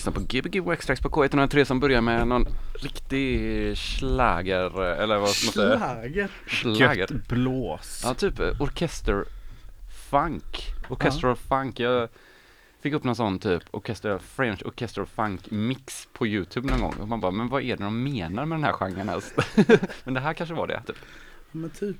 Ja, lyssnar på Gbg Waxtrax på K103 som börjar med någon riktig schlager eller vad ska man säga? Schlager. Schlager. Gött blås. Ja, typ eh, orkester funk. Orchestral funk. Jag fick upp någon sån typ orchestral, French orchestral funk mix på Youtube någon gång. Och man bara, men vad är det de menar med den här genren ens? men det här kanske var det, typ. Men typ.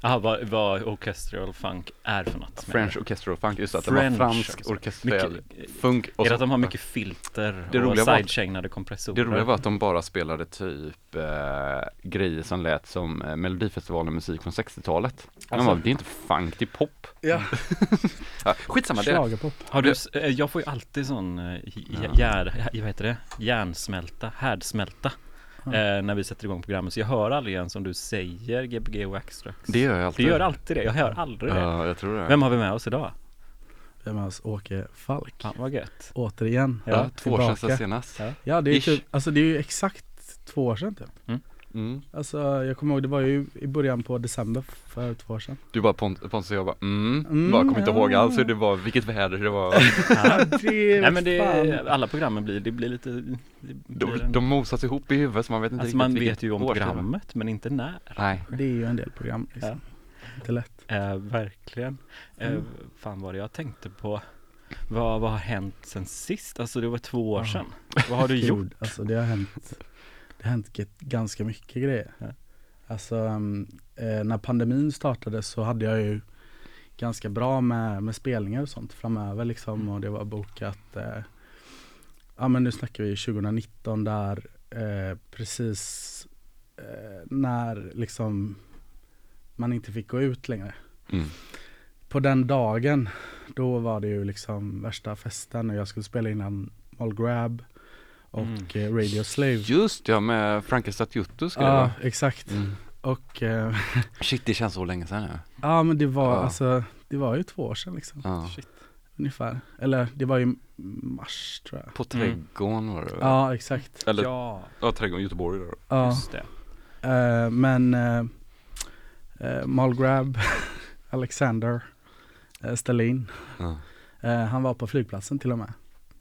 Jaha, vad, vad orchestral funk är för något? French orchestral funk, just att det var French fransk orkestrell Mycket- funk. Är det att de har mycket filter Det och sidechainade kompressorer? Det roliga var att de bara spelade typ eh, grejer som lät som eh, Melodifestivalen musik från 60-talet. Man Alltså. bara, det är inte funk, det är pop. Ja, Ja, skitsamma, det, schlagerpop. Har du, eh, jag får ju alltid sån, eh, Ja. jär, vad heter det? Järnsmälta, härdsmälta Eh, när vi sätter igång programmet. Så jag hör aldrig ens om du säger Gbg och Extrax. det gör jag Du alltid. gör alltid det, jag hör aldrig det. Ja, jag tror det. Vem har vi med oss idag? Vem är oss? Åke Falk. Fan vad gött. Återigen. Ja, Ja, två år sedan senast. Ja. Ja, det är, Ish. typ, alltså det är ju exakt två år sedan typ. Mm. Alltså jag kommer ihåg, det var ju i början på december för två år sedan. Du bara Pont- Pontus och jag bara mm, Mm, bara kommer inte ja. ihåg alls hur det var, vilket väder det var. Ja. det Nej men det, fan. alla programmen blir, det blir lite, det De, blir en, de mosas ihop i huvudet så man vet inte Alltså riktigt man vet ju om programmet men inte när. Nej. Det är ju en del program liksom. Inte lätt. Eh, verkligen. Eh, Mm. fan vad det jag tänkte på. Vad, vad har hänt sen sist? Alltså det var två år Ja. sedan. Vad har du gjort? Alltså det har hänt, det har hänt ganska mycket grejer. Ja. Alltså um, eh, när pandemin startade så hade jag ju ganska bra med, med spelningar och sånt framöver liksom och det var bokat eh, Ja men nu snackar vi 2019 där eh, precis eh, när liksom man inte fick gå ut längre. Mm. På den dagen då var det ju liksom värsta festen och jag skulle spela innan All Grab och Mm. Radio Slave. Just ja, med Franke Statutto ska det Ja, vara. exakt. Mm. Och eh, Shit, det känns så länge sedan nu. ja men det var Ja. alltså, det var ju två år sedan liksom. Ja. Shit. Ungefär. Eller det var ju mars tror jag. På Trädgården var det? Ja, exakt. Eller, Ja, ja, Trädgården Göteborg då. Ja, just det. eh, men eh, eh, Malgrab, Alexander, eh, Stalin, Ja. han var på flygplatsen till och med.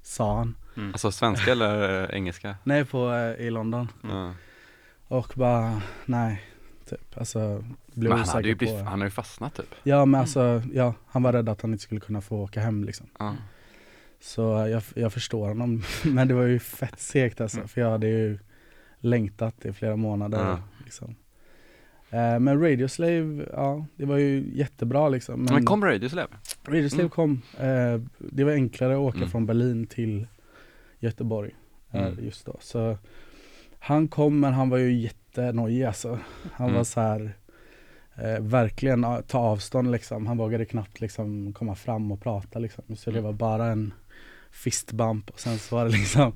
Sa han. Mm. Alltså svenska eller eh, engelska? Nej, på, eh, i London. Ja. Och bara, nej, typ. Alltså, blev Men han, hade ju blivit, på. han har ju fastnat typ. Ja, men alltså, ja, han var rädd att han inte skulle kunna få åka hem liksom. Ja. Så eh, jag, jag förstår honom. Men det var ju fett segt alltså, Mm. för jag hade ju längtat i flera månader. Liksom. Eh, men Radio Slave, ja, det var ju jättebra liksom. Men, kom Radio Slave? Radio Slave Mm. kom, eh, det var enklare att åka Mm. från Berlin till Göteborg eh, Mm. just då. Så han kom men han var ju jättenojig alltså. Han Mm. var så här eh, verkligen ta avstånd liksom. Han vågade knappt liksom komma fram och prata liksom. Så det Mm. var bara en fistbump och sen så var det liksom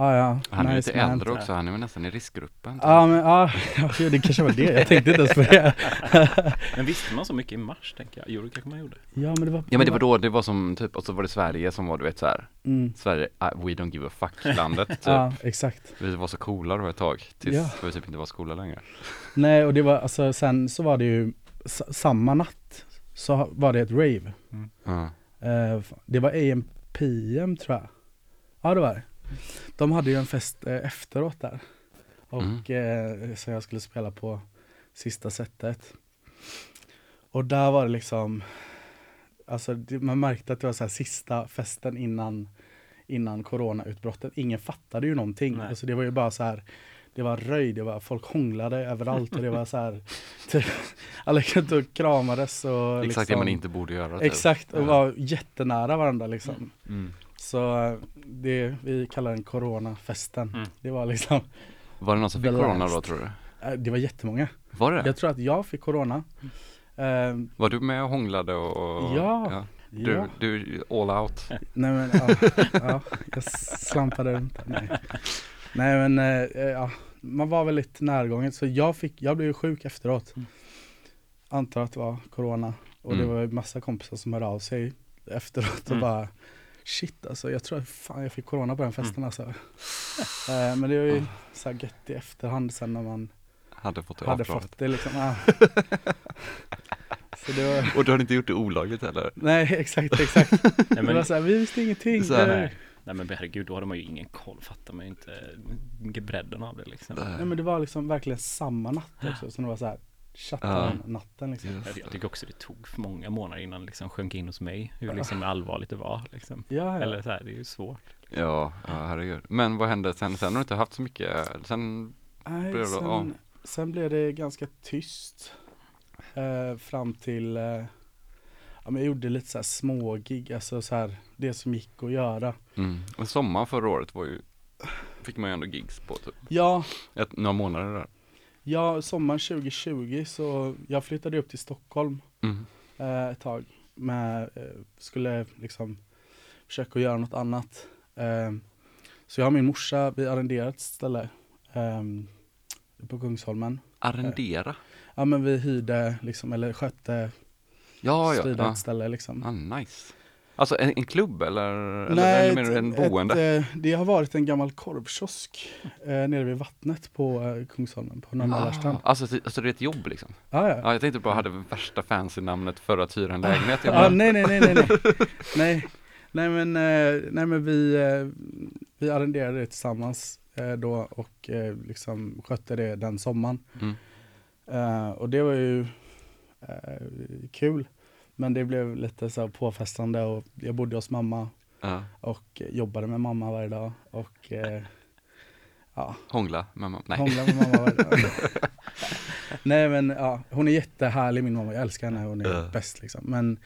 ah, ja, Han är nice lite äldre också, han är väl nästan i riskgruppen. Ja men ja, ja, det kanske var det. Jag tänkte inte ens på det. Men visste man så mycket i mars tänker jag? Jo det kanske man gjorde. Ja men det var Ja men det var då, det var som typ, och så var det Sverige som var du vet så här. Mm. Sverige, uh, we don't give a fuck landet typ. Ja exakt. Vi var så coola då ett tag, tills Ja. vi typ inte var så coola längre. Nej och det var alltså sen så var det ju s- samma natt så var det ett rave. Ja. Eh, det var AMPM tror jag. Ja det var det. De hade ju en fest eh, efteråt där. Och eh, så jag skulle spela på sista setet. Och där var det liksom, alltså det, man märkte att det var så här sista festen innan, innan coronautbrottet. Ingen fattade ju någonting. Nej. Alltså det var ju bara så här, det var röj, det var folk hånglade överallt och det var så här, typ, alla kramades och Exakt det liksom, man inte borde göra. Typ. Exakt, och var jättenära varandra liksom. Mm. Så det vi kallar den coronafesten. Mm. Det var liksom, Var det någon som fick corona då last. tror du? eh, det var jättemånga. Var det? Jag tror att jag fick corona. Eh, Var du med och hånglade och? och Ja. Du, ja. du, all out? Nej men ja, ja, jag slampade runt. Nej, Nej men eh, ja, man var väl lite närgången så jag fick, jag blev ju sjuk efteråt. Mm. Antar att det var corona. Och det Mm. var ju massa kompisar som hörde av sig efteråt och Mm. bara Shit alltså, jag tror fan jag fick corona på den festen Mm. alltså. Eh, men det var ju Ah. så här gött i efterhand sen när man Hade fått det hade fått det liksom. Ja. så det var, Och du hade inte gjort det olagligt heller? nej exakt exakt. Nej, det var men, så här, vi visste ingenting. Så här, nej. Nej men herregud, då hade man ju ingen koll, fattar man ju inte bredden av det liksom. Nej men det var liksom verkligen samma natt också, så det var så här Chatten-natten liksom. Just Jag, jag tycker också det tog för många månader innan det liksom sjönk in hos mig hur liksom allvarligt det var liksom. Ja, ja. Eller så här, det är ju svårt. Ja, ja herregud. Men vad hände sen? Sen har du inte haft så mycket, sen, Nej, blev det sen, av. sen blev det ganska tyst eh, fram till, eh, ja men jag gjorde lite så här smågig, alltså så här, det som gick att göra. mm. Och sommaren förra året var ju, fick man ju ändå gigs på typ, Ja, ett, några månader där. Ja, sommaren 2020 så jag flyttade upp till Stockholm Mm. eh, ett tag. Med, eh, skulle liksom försöka göra något annat. Eh, så jag och min morsa, vi arrenderade ett ställe eh, på Kungsholmen. Arrendera? Ja men vi hyrde liksom, eller skötte, Ja, ja. styrde ja. ett ställe liksom. Ah, nice. Alltså en, en klubb eller, eller, eller menar du en boende? Ett, eh, det har varit en gammal korvkiosk eh, nere vid vattnet på eh, Kungsholmen, på Norra ah, alltså, det- alltså det är ett jobb liksom? Ah, ja. Ja, jag tänkte bara hade värsta fancy namnet för att hyra en lägenhet. Ah, bara, nej, nej, nej, nej, nej. nej. Nej men, eh, nej, men vi, vi arrenderade det tillsammans då och liksom skötte det den sommaren. Mm. Och det var ju kul. Men det blev lite så här påfrestande och jag bodde hos mamma Ja, och jobbade med mamma varje dag och eh, ja, hångla med mamma. Nej. hånglade med mamma varje dag. Nej men ja, hon är jättehärlig min mamma, jag älskar henne, hon är Ja. bäst liksom. Men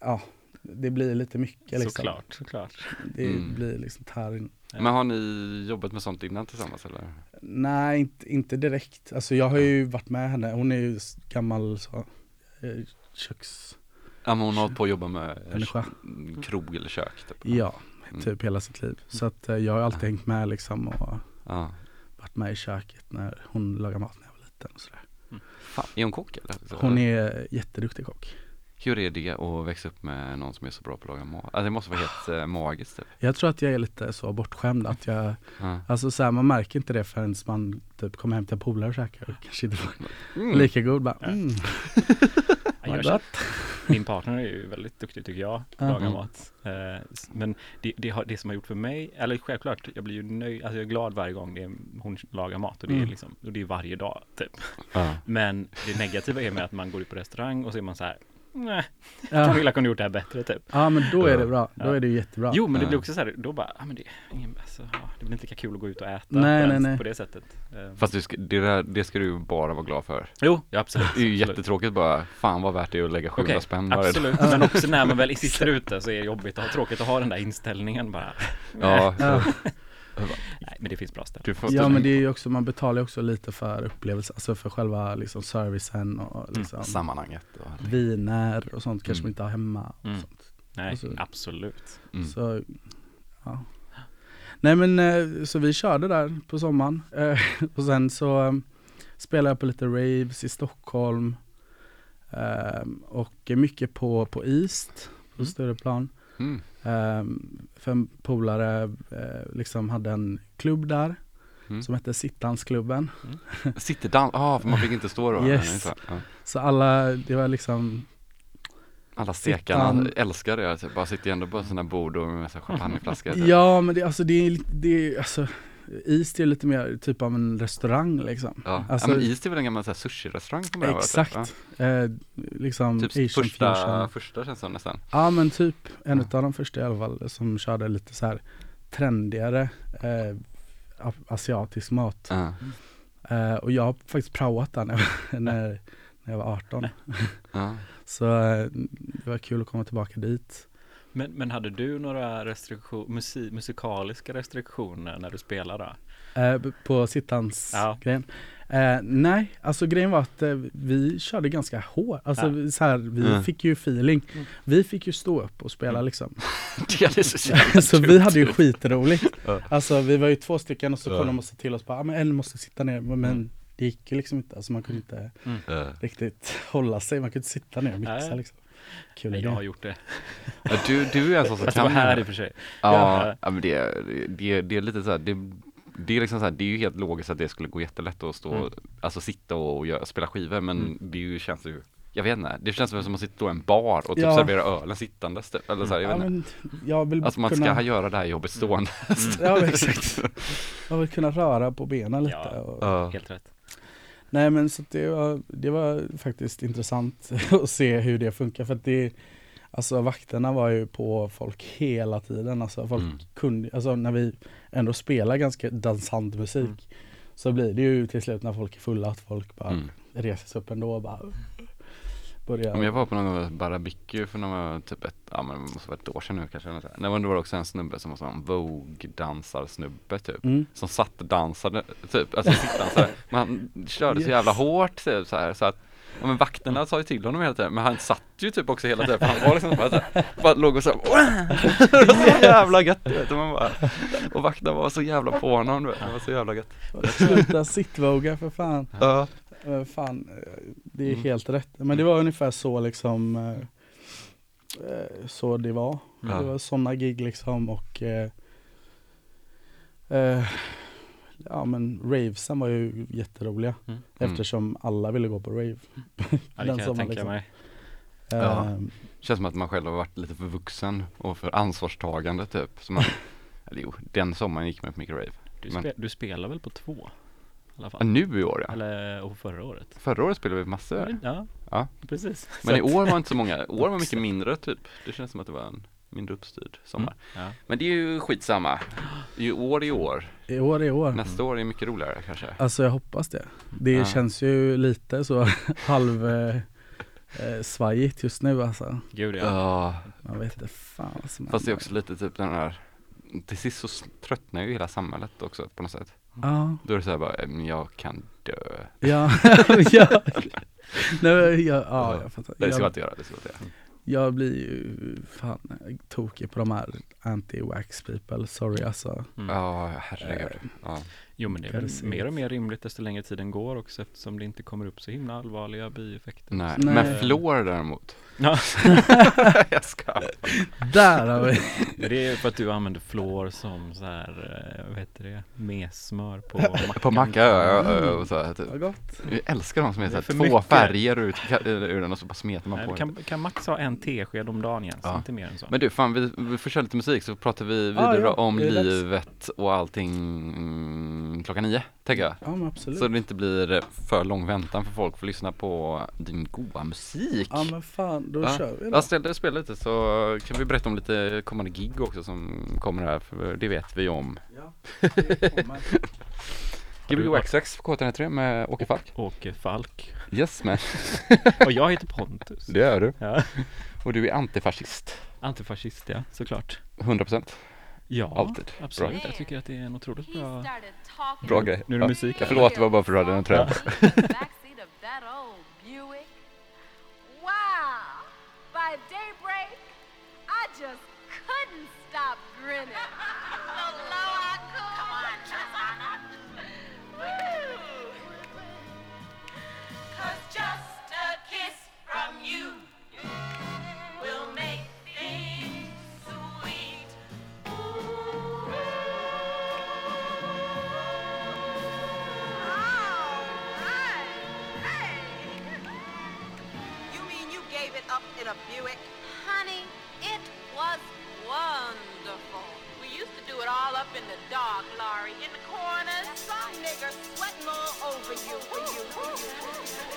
ja, det blir lite mycket liksom. Såklart, såklart. Det Mm. blir liksom tär in. Men har ni jobbat med sånt innan tillsammans eller? Nej, inte, inte direkt. Alltså jag har ju varit med henne, hon är ju gammal så, eh, köks... Ja, men hon har hållit på att jobba med Människa. krog eller kök typ. Ja, Mm. typ hela sitt liv. Så att eh, jag har alltid hängt med liksom och Ja. varit med i köket när hon lagar mat när jag var liten och sådär. Fan, är hon kock eller? Hon är jätteduktig kock. Hur är det att växa upp med någon som är så bra på att laga mat? Alltså det måste vara helt äh, magiskt typ. Jag tror att jag är lite så bortskämd att jag, Ja. alltså så här, man märker inte det förrän man typ kommer hem till en polare och käkar och kanske inte Mm. lika god bara Ja. mm, Ja. Min partner är ju väldigt duktig tycker jag, på att laga mat. Eh, men det, det, har, det som har gjort för mig, eller självklart, jag blir ju nöjd, alltså jag är glad varje gång det är, hon lagar mat och det är Mm. liksom, och det är varje dag typ. Men det negativa är med att man går ut på restaurang och så är man så här, nej, Ja. Camilla kunde gjort det här bättre typ. ja men då är det bra, då Ja. är det ju jättebra. Jo men det Ja. blir också så här, då bara, ja men det är ingen, alltså, ja, det blir inte lika kul att gå ut och äta Nej, nej, nej. på det sättet. Eh, Fast du ska, det, där, det ska du ju bara vara glad för. Jo, ja, absolut. Det är ju absolut. jättetråkigt bara, fan vad värt det är att lägga 700 Okej, spänn varje dag. absolut. Men också när man väl sitter ute så är det jobbigt och har tråkigt att ha den där inställningen bara. Ja, Ja. Nej, men det finns bra ställen. Ja men det är ju också, man betalar ju också lite för upplevelsen, alltså för själva liksom servicen och liksom sammanhanget. Och, viner och sånt kanske Mm. man inte har hemma. Och Mm. sånt. Nej, Alltså- absolut. mm. Så, ja. Nej men eh, så vi körde där på sommaren eh, och sen så eh, spelade jag på lite raves i Stockholm och mycket på, på East, på Mm. större plan. Mm. Eh, för en polare eh, liksom hade en klubb där Mm. som hette Sittansklubben. Sitterdans, ja för man fick inte stå då. Yes. Nej, ja. Så alla, det var liksom, Alla stekarna älskar det, alltså, bara sitter ändå på sina bord och med champagneflaskor. typ. ja men det, alltså det är, det är alltså East är lite mer typ av en restaurang liksom. Ja. Alltså- ja men East är väl en gammal sushi-restaurang från början, va? Exakt. Eh, liksom Typ Asian första, fusion. första känns det som nästan. Ja men typ en Ja. av de första i alla fall som körde lite så här trendigare eh, asiatisk mat. Ja. Eh, och jag har faktiskt praoat där när, när, när jag var 18. Ja. Så eh, det var kul att komma tillbaka dit. Men, men hade du några restriktion, musik, musikaliska restriktioner när du spelade? Eh, på sittans Ja. grejen. Eh, nej, alltså grejen var att eh, vi körde ganska hårt. Alltså Ja. vi- så här, vi Mm. fick ju feeling. Mm. Vi fick ju stå upp och spela Mm. liksom. Det är så jävla så vi hade ju skitroligt. Alltså vi var ju två stycken och så kom de och sa till oss bara, ah, men en måste sitta ner. Men Mm. det gick ju liksom inte, alltså man kunde inte Ja. riktigt hålla sig. Man kunde inte sitta ner och mixa Nej. liksom. Kul jag har gjort det. Ja, du, du är en sån som Fast det kan var här i och för sig. Ja, ja men det, det, det är lite så här, det, det är liksom så här, det är ju helt logiskt att det skulle gå jättelätt att stå, Mm. alltså sitta och göra, spela skivor men Mm. det ju, känns ju jag vet inte, det känns som att man sitter i en bar och typ Ja. serverar ölen sittandes typ. Eller så här, jag Ja, vet inte. men jag vill Alltså man kunna, ska göra det här jobbet stående. Ja exakt. Jag vill kunna röra på benen lite. Ja. Och, Ja. Helt rätt. Nej men så det var, det var faktiskt intressant att se hur det funkar för att det Alltså vakterna var ju på folk hela tiden. Alltså folk Mm. kunde, alltså när vi ändå spelar ganska dansant musik Mm. så blir det ju till slut när folk är fulla att folk bara Mm. reser sig upp ändå och bara börjar. Men jag var på någon Barabiku för några, typ ett, ja men det måste vara ett år sedan nu kanske. eller något. Nej men det var också en snubbe som var sån Vogue-dansarsnubbe typ. Mm. Som satt och dansade, typ, alltså sittdansare. Men han körde så jävla Yes. hårt typ så här så att Ja men vakterna sa ju till honom hela tiden, men han satt ju typ också hela tiden, för han var liksom bara, så här, bara låg och så så jävla gött du vet, och man bara, och vakterna var så jävla på honom du vet, det var så jävla gött Sluta sittvoga för fan. Ja, Eh, fan, eh, det är Mm. helt rätt. Men det var ungefär så liksom eh, så det var. Ja. Det var sådana gig liksom och eh, eh, Ja men ravesen var ju jätteroliga Mm. eftersom alla ville gå på rave. Ja, det Den kan jag tänka liksom. mig. Ja. Känns som att man själv har varit lite för vuxen och för ansvarstagande typ, så man, eller jo, den sommaren gick man på mycket rave Du, Men- spe, du spelar väl på två? Alla ja, fall. Nu i år ja, Eller och förra året. förra året spelade vi massor Ja, Ja. precis. Men i år var inte så många, år var mycket mindre typ Det känns som att det var en mindre uppstyrd sommar Ja. Men det är ju skitsamma I år i år, I år i år. nästa år är mycket roligare kanske Alltså jag hoppas det. Det Ja. känns ju lite så halv eh, eh, svajigt just nu alltså. Gud ja. Ja, Man vet inte fan vad som fast det är också lite typ den här Till sist så tröttnar ju hela samhället också på något sätt Ja. Då är det såhär bara, "Eh, men jag kan dö Ja, ja. Nej, jag, ja, jag fattar. Det ska man Jag, inte göra, det ska man inte göra jag blir ju fan tokig på de här anti-wax people, sorry alltså. Mm. Ja, herregud Eh, ja. Jo men det är väl mer och mer rimligt desto längre tiden går också eftersom det inte kommer upp så himla allvarliga bieffekter. Nej. Nej. men fluor däremot Ja. Jag ska Där har vi. Det är för att du använder fluor som så här, eh, vad heter det, messmör på mackan. På macka, ja, ja, ja, och så här, typ. Vad gott. Jag älskar de som är Det är såhär, för två mycket. färger ut ur den och så bara smetar man Nej, på kan, kan max ha en tesked om dagen Jens, Ja. inte mer än så. Men du, fan vi, vi får köra lite musik så pratar vi vidare ja, om livet och allting mm, klockan nio, tänker jag. Ja men absolut. Så det inte blir för lång väntan för folk får lyssna på din goa musik. Ja men fan, då Ja. kör vi då. Jag ställde spela lite så kan vi berätta om lite kommande gig också som kommer här, för det vet vi om. Ja, det kommer. Gbg Waxtrax på K103 med Åke Falk. Åke Falk. Yes man, Och jag heter Pontus. det är du. Ja. Och du är antifascist, Antifascist ja, såklart. 100% Ja, alltid. absolut. Jag tycker att det är en otroligt bra... Bra grej. Nu är det Ja. musik. Ja, förlåt, det var bara för att du hade en tröja just couldn't stop grinning. the dark, Laurie, in the corners. Some nigger sweating all over you. For you.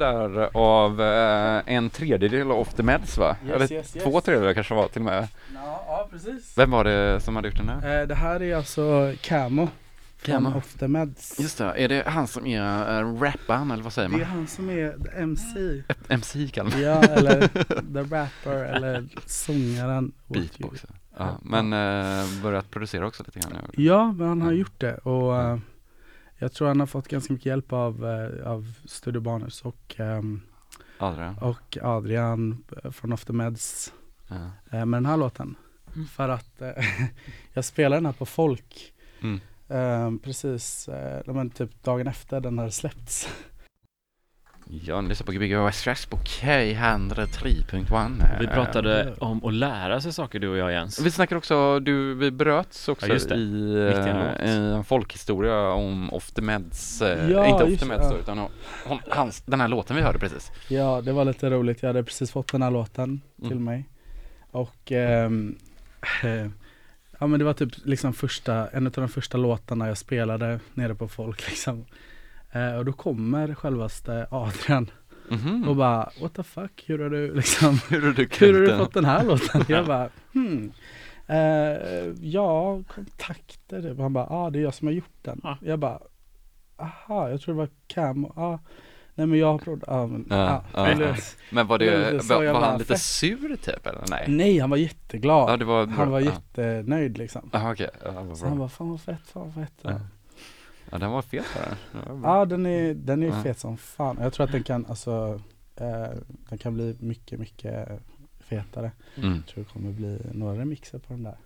Där av eh, en tredjedel av The Meds va? Yes, Eller yes, yes. två tredjedelar kanske var till och med. Ja, ja precis. Vem var det som hade gjort den här? Eh, det här är alltså Camo. Camo. Från Off the Meds. Just det, är det han som är uh, rapparen eller vad säger Det är man? han som är MC. MC kallar man Ja, eller the rapper eller sångaren. Beatboxer. Ja, men uh, börjat producera också lite grann nu. Ja, men han har gjort det och eh, jag tror han har fått ganska mycket hjälp av, uh, av Studio Barners och, ehm, Adrian. och Adrian eh, från Off the Meds Ja. eh, med den här låten. För att eh, jag spelade den här på folk Mm. eh, precis, eh, typ dagen efter den hade släppts. Ja, ni lyssnar på Gbg West Stress på K103.1. Vi Eh, pratade om att lära sig saker du och jag Jens. Vi snackade också, du, vi bröts också Ja, just det. i, i en eh, en folkhistoria om Off the Meds, eh, Ja, inte Off the Meds ja. då, utan hon, hans, den här låten vi hörde precis. Ja, det var lite roligt. Jag hade precis fått den här låten till Mm. mig. Och eh, ja men det var typ liksom första, en av de första låtarna jag spelade nere på folk liksom. Eh, och då kommer självaste Adrian Mhm. och bara what the fuck, hur har du liksom, hur har du hur har du fått den här låten? Jag bara hmm. Eh, ja, kontakter. typ. Han bara, ja ah, det är jag som har gjort den. Ja. Jag bara, aha, jag tror det var Cam. Ah, nej men jag har provat, ah, men, Ja, ah, ja, eller- ja. Men var det, var, var bara, han lite sur typ eller nej? Nej, han var jätteglad. Ja, det var han var jättenöjd liksom. Ja, vad Så han bara, fan vad fett, fan vad fett. Ja. Den var fet var bra. ja den är, den är Ja. fet som fan. Jag tror att den kan, alltså, eh, den kan bli mycket, mycket fetare. Mm, Jag tror det kommer bli några remixer på den där.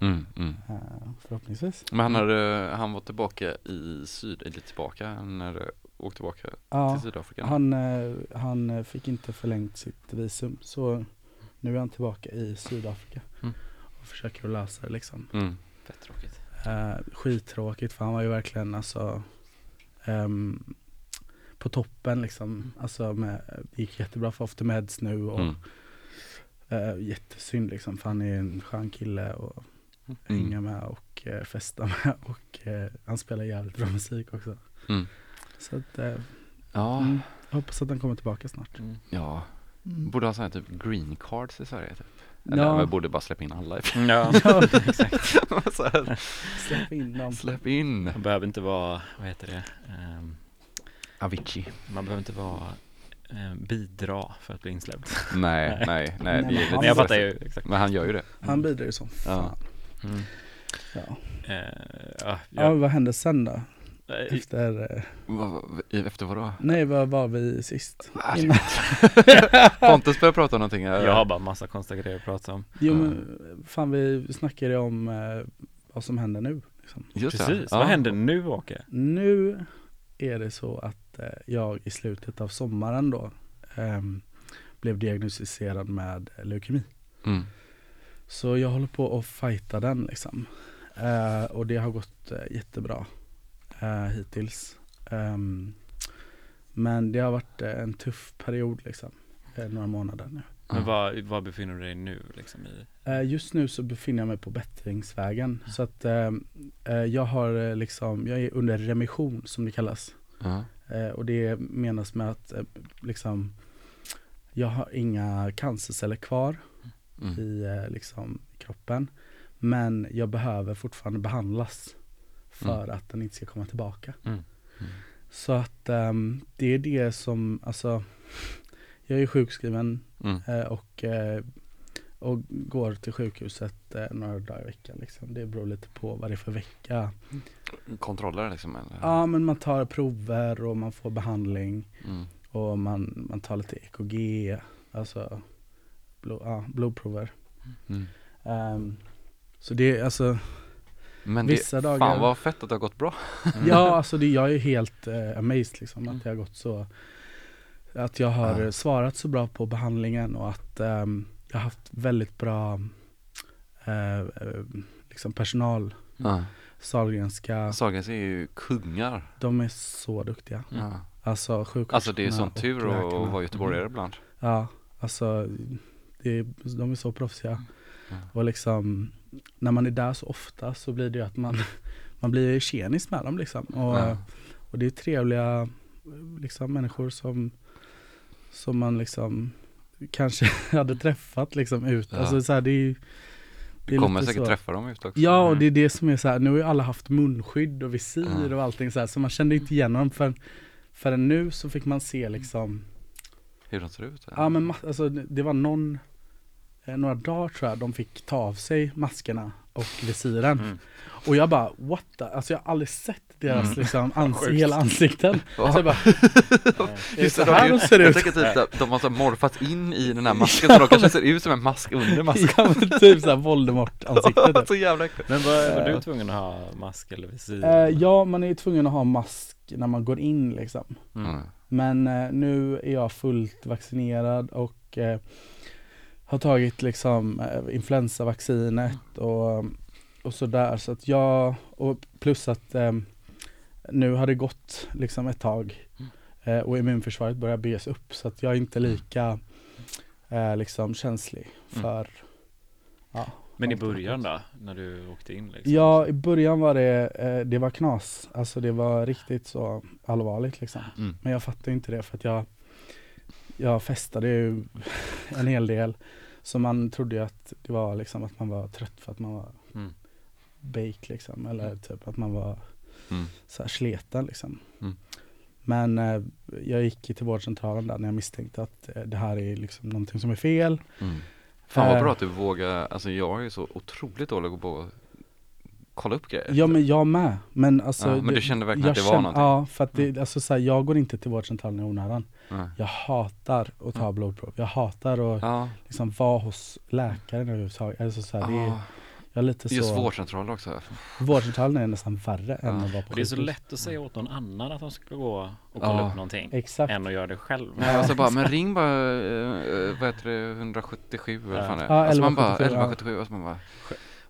mm, mm. Eh, förhoppningsvis. Men han, hade, han var tillbaka i syd, eller tillbaka, när åkte tillbaka Ja, till Sydafrika? han, eh, han fick inte förlängt sitt visum. Så nu är han tillbaka i Sydafrika. Mm. Och försöker lösa det liksom. Mm. Fett tråkigt. Eh, skittråkigt för han var ju verkligen alltså ehm, på toppen liksom. Alltså med, det gick jättebra för Off the Meds nu och Mm. eh, jättesynd liksom för han är en skön kille och hänga med och eh, festa med och eh, han spelar jävligt bra musik också. Mm. Så att, eh, Ja, mm, jag hoppas att han kommer tillbaka snart. ja. Mm. Borde ha sån här typ green cards i Sverige typ. Eller Ja. vi borde bara släppa in alla i Ja, Ja, exakt. så här, släpp in dem. Släpp in Man behöver inte vara, vad heter det, Ehm, Avicii man behöver inte vara eh, bidra för att bli insläppt. Nej, nej, nej, Nej, det men är han- Men jag fattar ju exakt. Men han gör ju det Han bidrar ju som fan. Mm. Ja. Eh, ja, Ja, ja. vad hände sen då? Efter, eh, Efter vad då? nej vad var vi sist? Ah. Pontus började prata om någonting Jag har bara massa konstiga grejer att prata om. Jo men fan vi snackade om eh, vad som händer nu. Liksom. Just. Precis, Ja. vad händer nu Åke? Nu är det så att eh, jag i slutet av sommaren då ehm, blev diagnostiserad med leukemi. Mm. Så jag håller på att fighta den liksom. Eh, och det har gått jättebra eh, hittills. Ehm, men det har varit eh, en tuff period liksom. Eh, några månader nu. Men var, var befinner du dig nu liksom i? Eh, just nu så befinner jag mig på bättringsvägen. Så att eh, eh, jag har liksom, jag är under remission som det kallas. Ja. Eh, och det menas med att eh, liksom jag har inga cancerceller kvar Mm. i eh, liksom, kroppen. Men jag behöver fortfarande behandlas för att den inte ska komma tillbaka. Mm. Så att ehm, det är det som, alltså jag är sjukskriven Mm. eh, och, eh, och går till sjukhuset eh, några dagar i veckan. Liksom. Det beror lite på vad det är för vecka. Kontroller liksom eller? Ja men man tar prover och man får behandling Mm. och man, man tar lite EKG, alltså blod, ja, blodprover. Mm. Ehm, så det är alltså, Men det, vissa dagar. fan vad fett att det har gått bra. Ja, alltså det, jag är helt eh, amazed liksom att det har gått så Att jag har Ja. eh, svarat så bra på behandlingen och att ehm, jag har haft väldigt bra eh, eh, liksom personal. Ja. Sahlgrenska, Sahlgrens är ju kungar. De är så duktiga. Ja. Alltså sjuksköterskorna Alltså det är sån tur att vara göteborgare ibland. Ja, alltså det de är så proffsiga. Ja. Och liksom När man är där så ofta så blir det ju att man Man blir tjenis med dem liksom och, Ja. och det är trevliga liksom människor som Som man liksom Kanske hade träffat liksom ut, Ja. alltså så här, det är ju det Du kommer säkert så. träffa dem ute också Ja och Mm. det är det som är så här, nu har ju alla haft munskydd och visir Ja. och allting så här så man kände inte igen dem förrän Förrän nu så fick man se liksom Hur de ser ut Ja men alltså det var någon eh, Några dagar tror jag de fick ta av sig maskerna och visiren Mm. Och jag bara what the? Alltså jag har aldrig sett deras Mm. liksom ans- Sjukt. hela ansikten Ja. Så jag bara, är det Just så här de, ser jag ut? tänker typ att de har så morfat in i den här masken så de kanske ser ut som en mask under masken Ja men typ såhär Voldemort-ansikte typ. Så jävla äckligt Men var, var du tvungen att ha mask eller visir? Eh, Ja man är ju tvungen att ha mask när man går in liksom Mm. Men eh, nu är jag fullt vaccinerad och eh, har tagit liksom eh, influensavaccinet och, och sådär. Så att jag, och plus att eh, nu har det gått liksom ett tag eh, och immunförsvaret börjar byggas upp så att jag är inte lika eh, liksom känslig Mm. för ja. Men i början då? När du åkte in liksom? Ja, i början var det, eh, det var knas. Alltså det var riktigt så allvarligt liksom. Mm. Men jag fattar inte det för att jag Jag festade ju en hel del Så man trodde ju att det var liksom att man var trött för att man var Mm. bake liksom Eller typ att man var Mm. så här sleten liksom Mm. Men eh, jag gick till vårdcentralen där när jag misstänkte att eh, det här är liksom någonting som är fel Mm. Fan vad Eh. bra att du vågar, alltså jag är så otroligt dålig på att kolla upp grejer Ja men jag med Men alltså Ja, men du kände verkligen att det var kände- någonting? Ja för att det, alltså så här, jag går inte till vårdcentralen i onödan Ja. Jag hatar att ta blodprov Jag hatar att Ja, liksom vara hos läkaren överhuvudtaget. Alltså så här, det är, ja. jag är lite just så, vårdcentraler också vårdcentralen är nästan värre än att vara på Och det är så sjukhus. lätt att säga åt någon annan att de ska gå och kolla Ja. upp någonting Exakt. än att göra det själv. Nej, alltså bara, men ring bara, eh, vad heter det, 177 eller vad fan det är. Ja, alltså man bara, 1177, ja. 1177, och så man bara,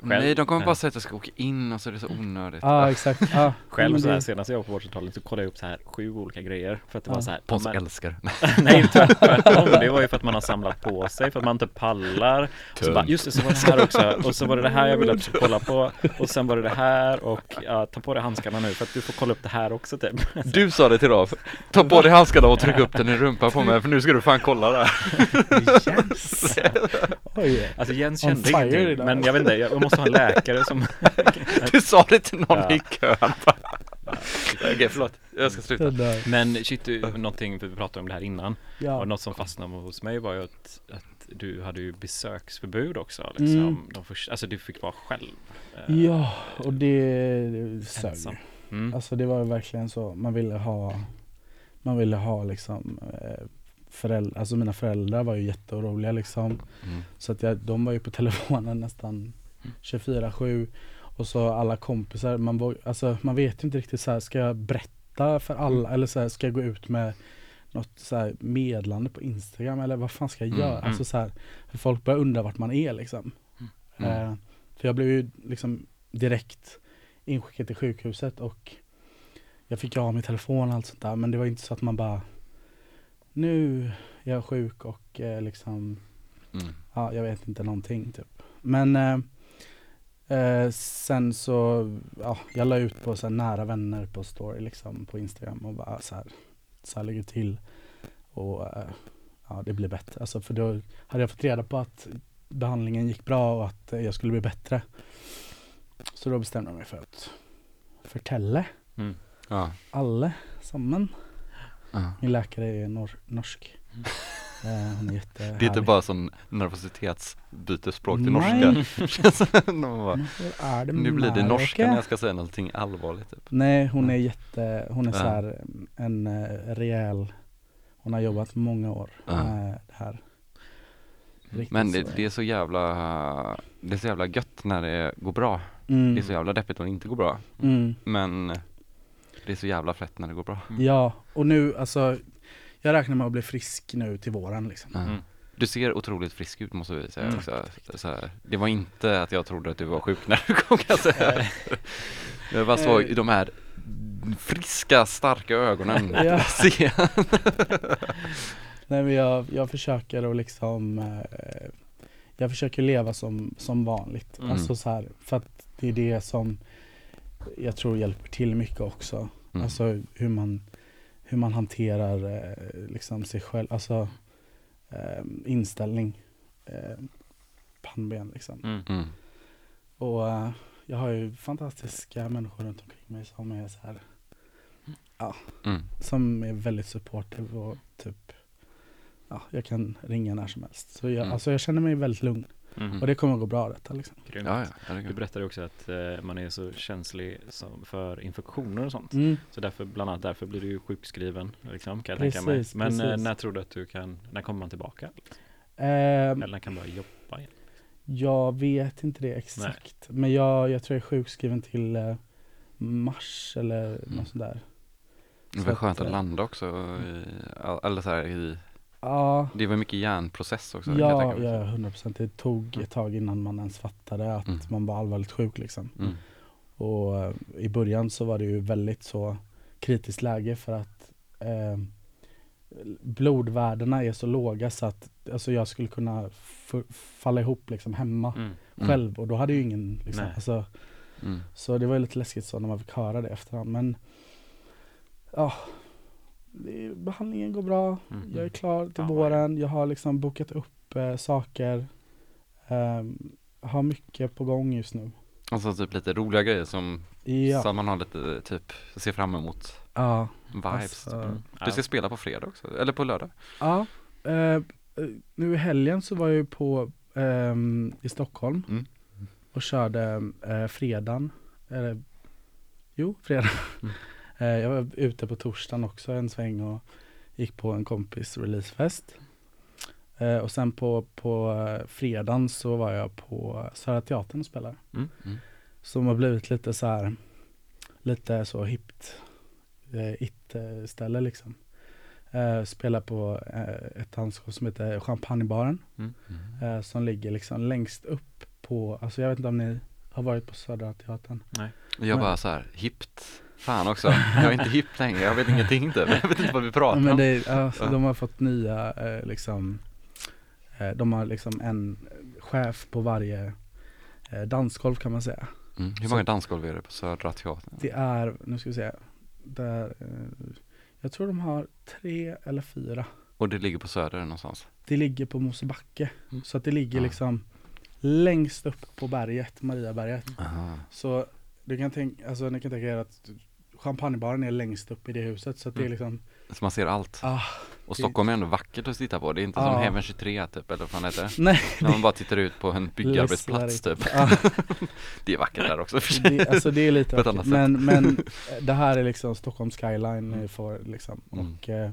Själv- nej de kommer bara säga att jag ska åka in och så är det så onödigt. Ja exakt. Ja, Själv så här, senast jag var på vårdcentralen så kollade jag upp så här sju olika grejer för att det Ja. var så här Pontus men- älskar. Nej tvärtom, det var ju för att man har samlat på sig för att man inte pallar Så bara, just det, så var det här också och så var det det här jag ville att du skulle kolla på och sen var det det här och ja, ta på dig handskarna nu för att du får kolla upp det här också typ Du sa det till dem, ta på dig handskarna och tryck upp den i rumpan på mig för nu ska du fan kolla där. yes! Oj. Alltså Jens kände ingenting, men jag vet inte, jag måste ha en läkare som Du sa det till någon Ja. i kön. Okej, förlåt. Jag ska sluta. Men shit, du, någonting, för vi pratade om det här innan Ja. Och något som fastnade hos mig var ju att, att du hade ju besöksförbud också liksom Mm. de första, Alltså du fick vara själv eh, Ja, och det, det sög. Mm. Alltså det var ju verkligen så, man ville ha Man ville ha liksom eh, föräldrar, alltså mina föräldrar var ju jätteoroliga liksom Mm. Så att jag, de var ju på telefonen nästan 24-7 Och så alla kompisar, man, våg, alltså, man vet inte riktigt så här, ska jag berätta för alla eller så här, ska jag gå ut med något så här medlande på Instagram eller vad fan ska jag Mm, göra? mm. Alltså så här, för folk börjar undra vart man är liksom Mm. Eh, För jag blev ju liksom direkt inskickad till sjukhuset och jag fick ju ha min telefon och allt sånt där men det var inte så att man bara Nu är jag sjuk och eh, liksom Mm. Ja, jag vet inte någonting typ. Men eh, eh, sen så, ja, jag la ut på så här nära vänner på story liksom på Instagram och bara så här, så här ligger det till. Och eh, ja, det blir bättre. Alltså för då hade jag fått reda på att behandlingen gick bra och att eh, jag skulle bli bättre. Så då bestämde jag mig för att förtälla Mm. Ja. alla samman. ja. Min läkare är nor- norsk. Eh, hon är. Det är inte bara sån nervositetsbytesspråk till norska. Bara, det nu blir det norska när jag ska säga någonting allvarligt typ. Nej, hon är jätte, hon är Ja. så här en eh, rejäl Hon har jobbat många år med det här Riktigt Men det, det är så jävla, det är så jävla gött när det går bra. mm. Det är så jävla deppigt om det inte går bra. mm. Men det är så jävla fett när det går bra. Ja, och nu alltså Jag räknar med att bli frisk nu till våren liksom. Mm. Du ser otroligt frisk ut måste vi säga Mm. också. Så här, det var inte att jag trodde att du var sjuk när du kom kan jag säga. Bara såg Eh. de här friska, starka ögonen. Ja. Se. Nej men jag, jag försöker att liksom eh, Jag försöker leva som, som vanligt Mm. Alltså så här, för att det är det som Jag tror hjälper till mycket också Mm. Alltså hur man Hur man hanterar eh, liksom sig själv, alltså eh, Inställning eh, Pannben liksom Mm. Mm. Och eh, jag har ju fantastiska människor runt omkring mig som är så här Mm. Som är väldigt supportive och typ Ja, jag kan ringa när som helst. Så jag, Mm. alltså jag känner mig väldigt lugn. Mhm. Och det kommer att gå bra detta liksom. Grymt. Ja, ja, Du berättade också att eh, man är så känslig som, för infektioner och sånt Mm. Så därför, bland annat därför blir du ju sjukskriven liksom, kan jag tänka mig Men eh, när tror du att du kan, när kommer man tillbaka? Ehm, Eller när kan du börja jobba igen? jag vet inte det exakt. Men jag, jag tror jag är sjukskriven till eh, mars eller något sånt där. Det Så var att, skönt att eh, landa också i, eller så här, i, Ja, det var mycket hjärnprocess också. ja, ja, 100 procent. Det tog ett tag innan man ens fattade att Mm. man var allvarligt sjuk liksom. Mm. Och eh, i början så var det ju väldigt så kritiskt läge för att eh, blodvärdena är så låga så att alltså jag skulle kunna falla ihop liksom hemma Mm. Mm. själv och då hade ju ingen liksom, alltså, Mm. så det var ju lite läskigt så när man fick höra det efterhand men ja det, behandlingen går bra, Mm. jag är klar till vad våren, jag har liksom bokat upp eh, saker Ehm, har mycket på gång just nu. Alltså typ lite roliga grejer som, Ja, så man har lite typ, ser fram emot ja, vibes. Alltså, typ. Mm. Du ska spela på fredag också, eller på lördag? ja. Eh, eh, nu i helgen så var jag ju på ehm, i Stockholm Mm. och körde eh, fredagen, eller jo, fredag. Mm. Eh, jag var ute på torsdagen också en sväng och gick på en kompis releasefest. Eh, och sen på, på eh, fredagen så var jag på Södra Teatern och spelade. Mm. Mm. Som har blivit lite så här, lite så hippt, eh, it-ställe liksom. Eh, spelar på eh, ett dansgolv som heter Champagnebaren. Mm. Eh, som ligger liksom längst upp på, alltså jag vet inte om ni har varit på Södra Teatern. Nej. Jag Men- bara så här, hippt. Fan också, jag är inte hipp längre, jag vet ingenting typ. Jag vet inte vad vi pratar men om. det, är- alltså, de har fått nya eh, liksom, eh, de har liksom en chef på varje eh, dansgolv kan man säga. Mm. Hur så- många dansgolv är det på Södra Teatern? Det är, nu ska vi se, där, eh, jag tror de har tre eller fyra. Och det ligger på söder någonstans? Det ligger på Mosebacke. Så att det ligger Ja. liksom längst upp på berget, Mariaberget. Aha. Så du kan tänka, alltså ni kan tänka er att champagnebaren är längst upp i det huset så att det är Mm. liksom Så man ser allt. ah, Och Stockholm är ändå vackert att titta på. Det är inte som Ja. Heaven 23 typ, eller vad fan heter det? Nej, När man bara tittar ut på en byggarbetsplats typ. Ja. Det är vackert där också för det, alltså det är lite vackert. annat sätt. men, men det här är liksom Stockholm skyline Mm. mm. för liksom Mm. och eh,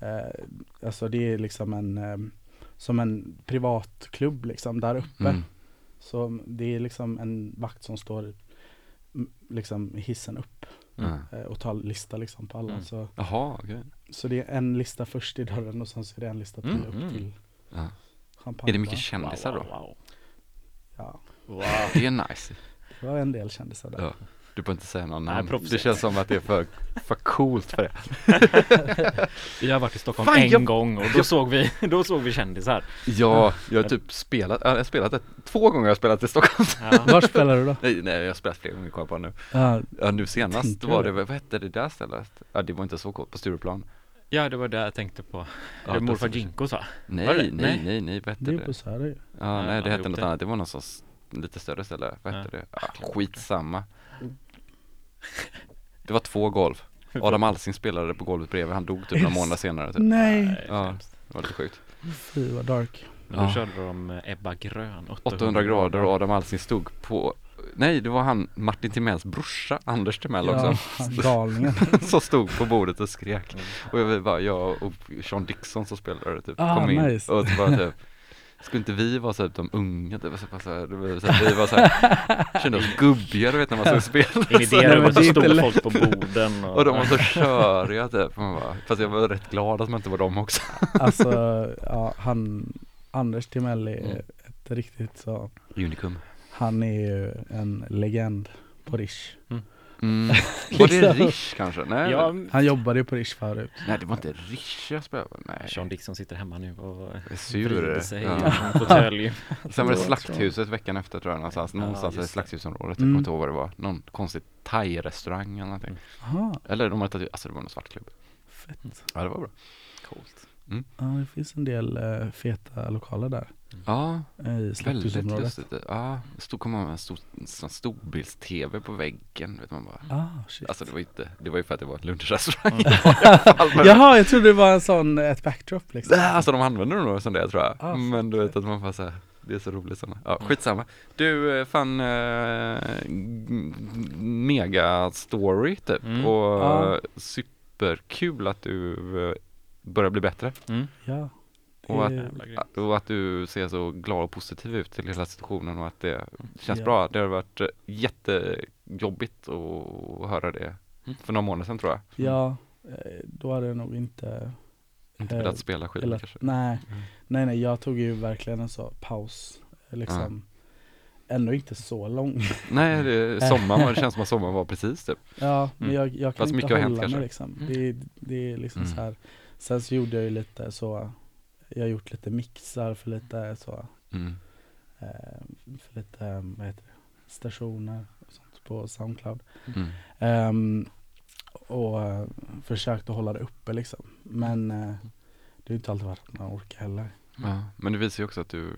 eh, alltså det är liksom en eh, som en privatklubb liksom där uppe. Mm. Så det är liksom en vakt som står mm, liksom i hissen upp Mm. eh, och tar lista liksom på alla. Mm. Så, Jaha, okej. så det är en lista först i dörren och sen så är det en lista till Mm, upp mm. till Ja. champagne. Är det mycket kändisar wow, då? wow, Ja, wow. Det är nice. det var en del kändisar där. Ja. Du behöver inte säga någon namn. Det känns som att det är för, för coolt för det. Vi har varit i Stockholm Fan, en jag- gång och då såg vi, då såg vi kändisar. Ja, jag har typ spelat, ja, jag har spelat det, två gånger har jag spelat i Stockholm. Ja. Var spelar du då? Nej, nej jag har spelat flera gånger, kommer på nu. Ja, Ja, nu senast var det, vad hette det där stället? Ja, det var inte så coolt, på Stureplan. ja, det var det jag tänkte på. Ja, det morfar Jinkos va? Nej, nej, Nej. nej, nej, vad hette det är det? ju. Ja, nej, det hette något det. annat, det var något sorts lite större ställe, vad hette Ja. det? Ja, skitsamma. Det var två golv. Adam Alsing spelade på golvet bredvid, han dog typ några månader senare typ. Nej, Ja. Det var lite sjukt. fy vad dark. Men då Ja. körde de eh, Ebba Grön 800 grader och Adam Alsing stod på Nej, det var han Martin Timells brorsa, Anders Timell Ja, också, galningen. som stod på bordet och skrek. Mm. Och jag bara, jag och Sean Dixon som spelade typ, Ah, kom in nice. och bara typ Skulle inte vi vara såhär de unga, det var så, så här, det var så här, vi var såhär, kände oss gubbiga du vet när man såg spel In i det rummet så stod folk på borden och, Och de var så köriga typ, man bara, fast jag var rätt glad att man inte var dem också Alltså, ja, han, Anders Timell är Mm. ett riktigt så, Unicum han är ju en legend på Rish. mm. Var det Liksom. Rish kanske? Nej, Ja, Han jobbade ju på Rish förut. nej det var inte Rish jag spelade Nej, Sean Dixon sitter hemma nu och är sur vrider sig i ja. en fåtölj. Sen var det Slakthuset veckan efter tror jag någonstans, Ja, någonstans i just det. Slakthusområdet, jag Mm. kommer inte ihåg vad det var, någon konstig thai-restaurang eller någonting Aha, Eller de hade tagit, alltså det var någon svartklubb fett. Ja det var bra Coolt. Ja, det finns en del eh, feta lokaler där Ja, eh, i väldigt lustigt Ja, det stod, kommer ihåg en stor, en sån storbilds-tv på väggen, vet man bara Ah, shit. Alltså det var ju inte, det var ju för att det var en lunchrestaurang Mm. Jaha, jag trodde det var en sån, ett backdrop liksom. Nej, Alltså de använder nog som det tror jag, Ah, men du vet att man bara säga det är så roligt sådana. Ja, skitsamma. Du, eh, fan g- mega story typ Mm. och Ja. superkul att du börjar bli bättre Mm. Ja. Och att, och att du ser så glad och positiv ut till hela situationen och att det känns Ja. bra. Det har varit eh, jättejobbigt att höra det Mm. för några månader sedan tror jag. Ja, eh, då hade jag nog inte Inte velat spela velat, kanske. nej, Mm. nej, nej, jag tog ju verkligen en så paus, eh, liksom. Ändå inte så lång. Nej, det sommaren, det känns som att sommaren var precis typ. Ja, men Mm. jag, jag kan Fast inte mycket har hålla hänt mig kanske. liksom. Det, det är liksom Mm. så här. Sen så gjorde jag ju lite så, jag har gjort lite mixar för lite så, Mm. eh, för lite, eh, vad heter det, stationer och sånt på Soundcloud. Mm. Ehm, och eh, försökt att hålla det uppe liksom. Men eh, det har ju inte alltid varit att man orkar heller. Ja, men det visar ju också att du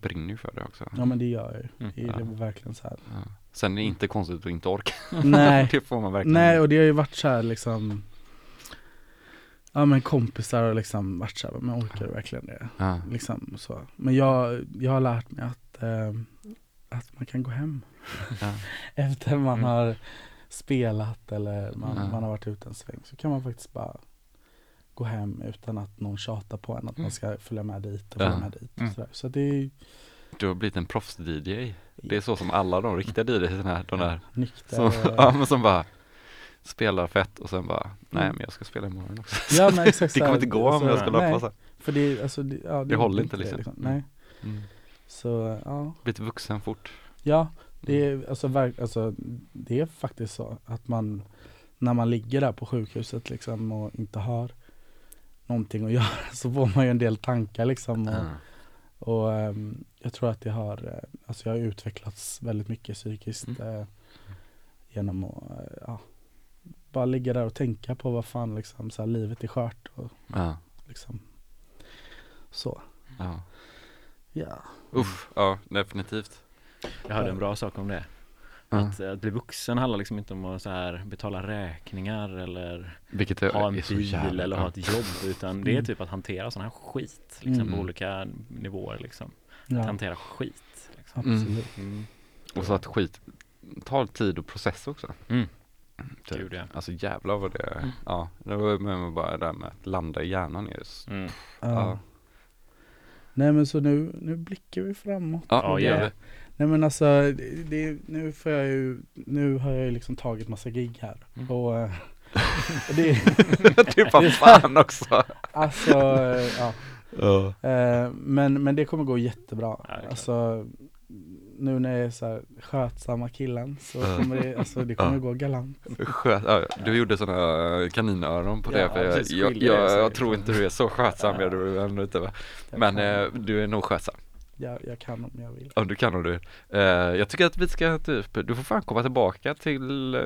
brinner ju för det också. Ja men det gör jag ju. Mm. Det är Ja. verkligen så här. Ja. Sen är det inte konstigt att inte orka. Nej, det får man verkligen. nej och det har ju varit så här liksom Ja men kompisar har liksom varit så här, men orkar du verkligen det? Ja. Liksom så. Men jag, jag har lärt mig att, eh, att man kan gå hem Ja. efter man Mm. har spelat eller man, Ja. man har varit ute en sväng. Så kan man faktiskt bara gå hem utan att någon tjatar på en att man ska följa med dit och Ja. följa med dit. Och Mm. sådär. Så det är Du har blivit en proffs-DJ. Det är så som alla de riktiga DJs de där nykter. som, och- ja, men som bara spelar fett och sen bara, nej Mm. men jag ska spela imorgon också. Ja men exakt det kommer inte gå om jag ska löpa så här. För det, alltså, det, ja, Det håller inte liksom. Mm. Nej, Mm. så ja. Blivit vuxen fort. Ja, det är, alltså, verk, alltså, det är faktiskt så att man när man ligger där på sjukhuset liksom och inte har någonting att göra så får man ju en del tankar liksom. Och, Ja. och ehm, jag tror att det har, eh, alltså jag har utvecklats väldigt mycket psykiskt Mm. eh, genom att eh, ja, bara ligga där och tänka på vad fan liksom så här, livet är skört och Ja. liksom. Så, Ja. ja. Uff, ja definitivt. Jag hörde en bra sak om det Ja. Att, eh, att bli vuxen handlar liksom inte om att så här betala räkningar eller Vilket är, ha en bil eller ha ett jobb utan det är Mm. typ att hantera sån här skit liksom Mm. på olika nivåer liksom. Att ja hantera skit liksom. Mm. absolut. Mm. Och så att skit tar tid att processa också. Mm. Typ. Gud, ja. Alltså jävlar vad det, ja, det var med bara det där med att landa i hjärnan är just, Mm. Ja. ja. Nej men så nu, nu blickar vi framåt. Ja, Ja, Och gör det-. Nej men alltså, det, det, nu får jag ju, nu har jag ju liksom tagit massa gig här. Mm. Och eh, det, det är bara fan också. alltså, eh, ja. Eh, men, men det kommer gå jättebra. Ja, alltså, nu när jag är så här skötsamma killen så Ja. kommer det, alltså, det kommer Ja. gå galant. Sköt, ja, du gjorde sådana kaninöron på det, Ja, för jag, jag, jag, jag tror inte du är så skötsam, Ja. du ändå inte va? Men eh, du är nog skötsam. jag, jag kan om jag vill. Ja du kan om du vill. Eh, Jag tycker att vi ska typ, du får fan komma tillbaka till eh,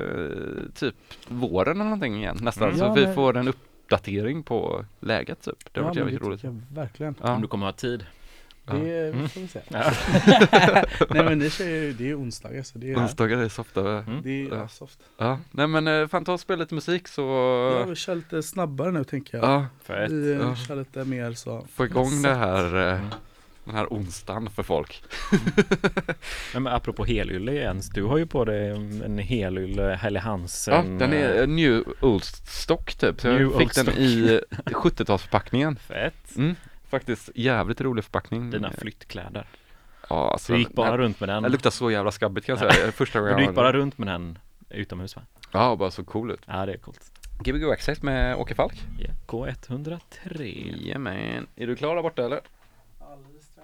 typ våren eller någonting igen nästan, Mm. så Ja, vi men- får en uppdatering på läget typ. Det har varit men jävligt roligt. jag verkligen. Ja. Om du kommer ha tid. Ja. Det Mm. får vi se. Ja. Nej men det, kör ju, det är ju onsdagar så det är, Onsdagar är softare. Mm. det är Ja. ja. soft. Ja, nej men eh, fan ta och spela lite musik så, Jag vill köra lite snabbare nu tänker jag. ja, Fett. Vi eh, Ja. kör lite mer så. få igång det här, eh, Mm. den här onsdagen för folk. Men, men apropå helylle Jens, du har ju på dig en helylle Helle Ja, Hansen den är new old stock typ, så New jag fick den i 70-talsförpackningen. Fett Mm. Faktiskt jävligt rolig förpackning. Dina flyttkläder Ja, alltså, Du gick bara den, runt med den den luktar så jävla skabbigt kan jag säga. Första gången du gick bara runt med den utomhus va? Ja, bara så cool ut. Ja det är coolt Gbg Access med Åke Falk. ja. K103 Jajamän. Är du klar där borta eller?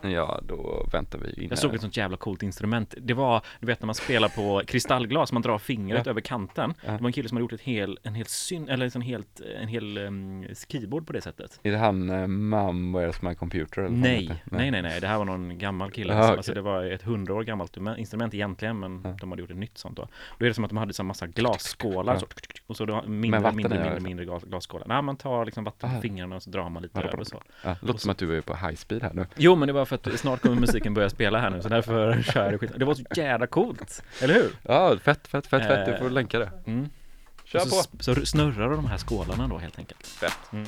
Ja, då väntar vi in Jag såg ett sånt jävla coolt instrument Det var, du vet när man spelar på kristallglas, man drar fingret Ja. över kanten Ja. Det var en kille som hade gjort ett hel, en hel syn, eller en helt, en hel um, keyboard på det sättet Är det han uh, Mum Where's My Computer? Eller Nej, heter? nej, nej, nej, det här var någon gammal kille. Som- okej. Alltså det var ett hundra år gammalt instrument egentligen, men Ja. de hade gjort ett nytt sånt då. Då är det som att de hade så massa glasskålar, så, och så då mindre, mindre, mindre, mindre glas, glasskålar. Nej, man tar liksom vatten på Ah. fingrarna och så drar man lite över så. Ja, låter som att du är på high speed här nu. Jo, men det var för att snart kommer musiken börja spela här nu, så därför kör jag skit. Det var så jävla coolt, eller hur? Ja, fett, fett, fett, fett. Du Eh, får länka det. Mm. Kör och på. så, så snurrar de här skålarna då helt enkelt. Fett. Mm.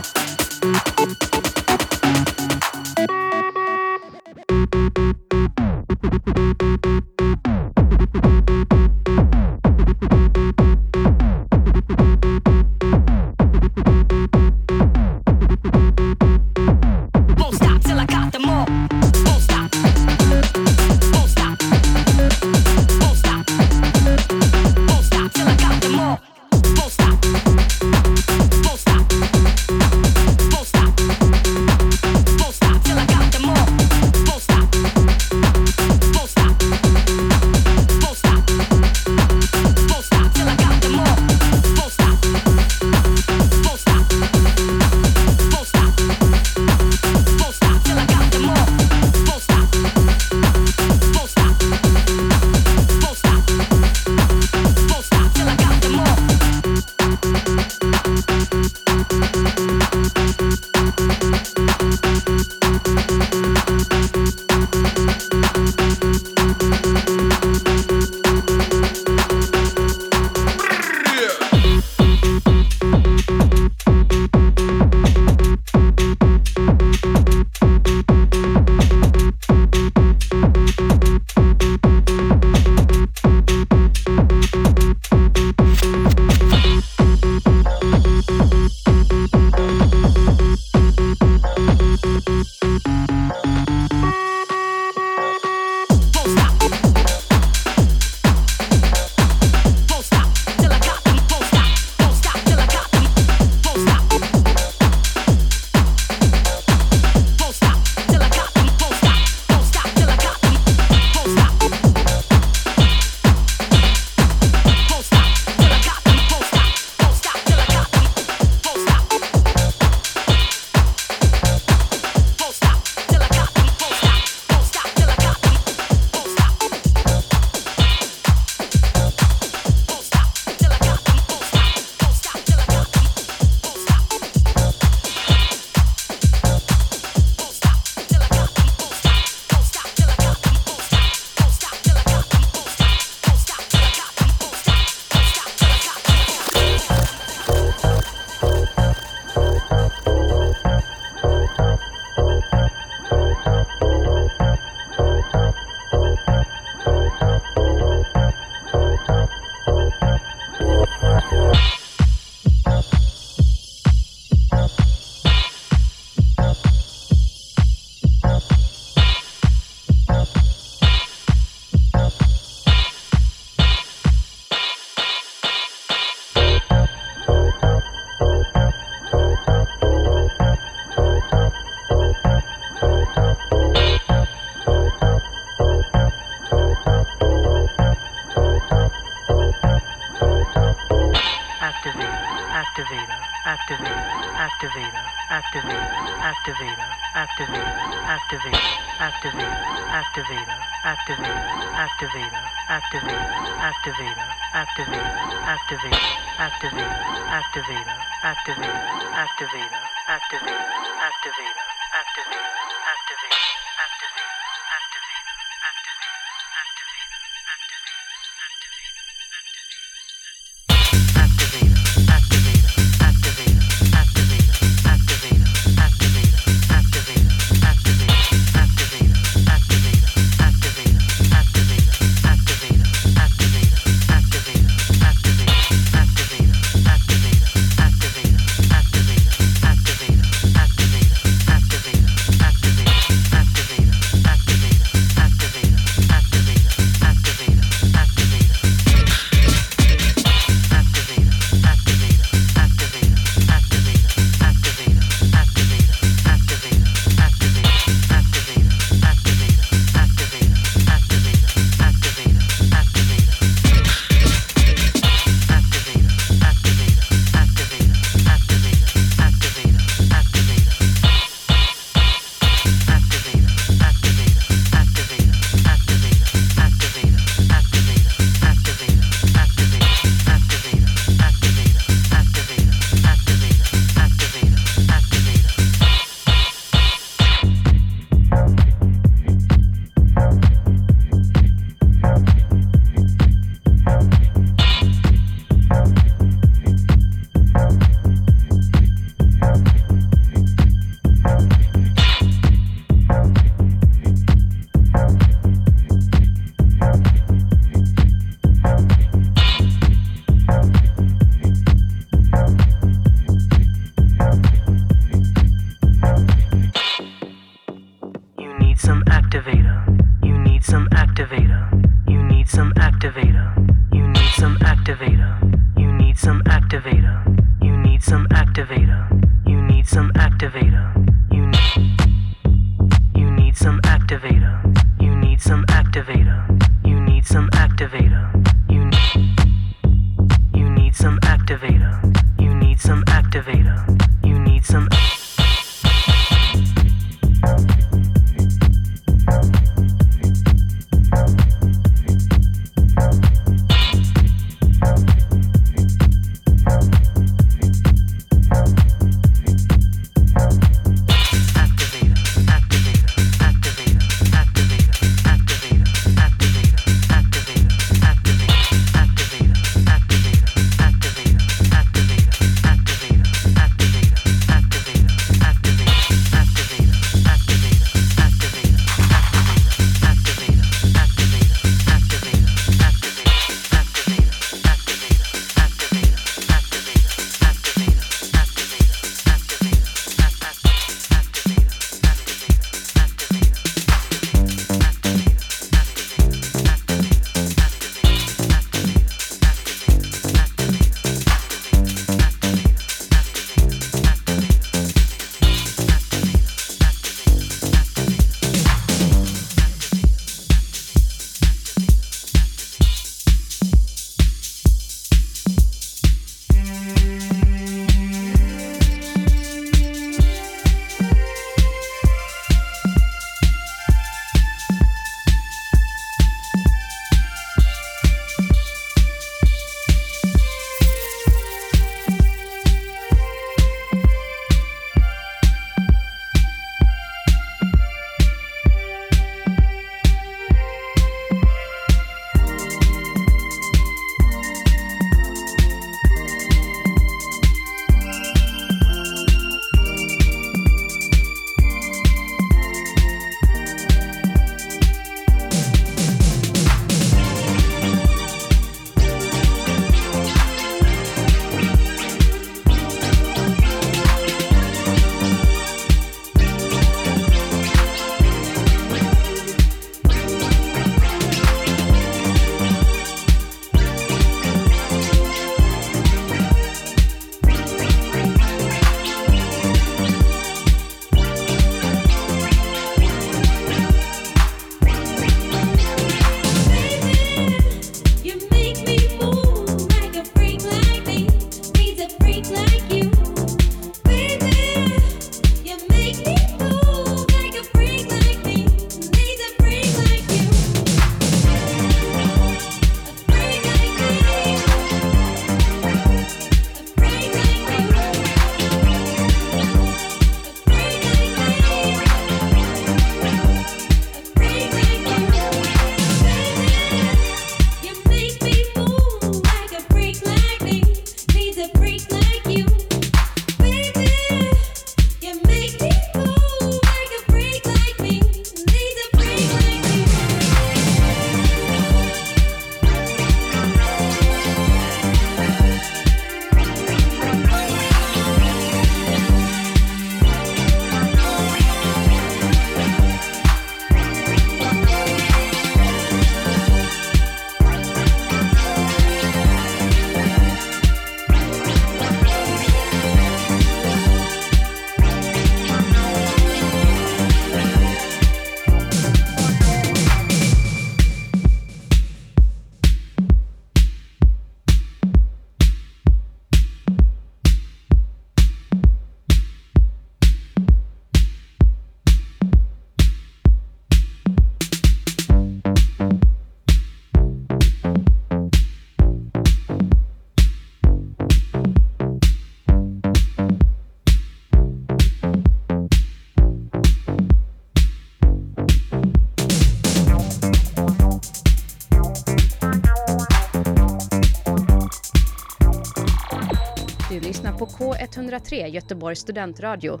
Lyssnar på K103 Göteborgs studentradio.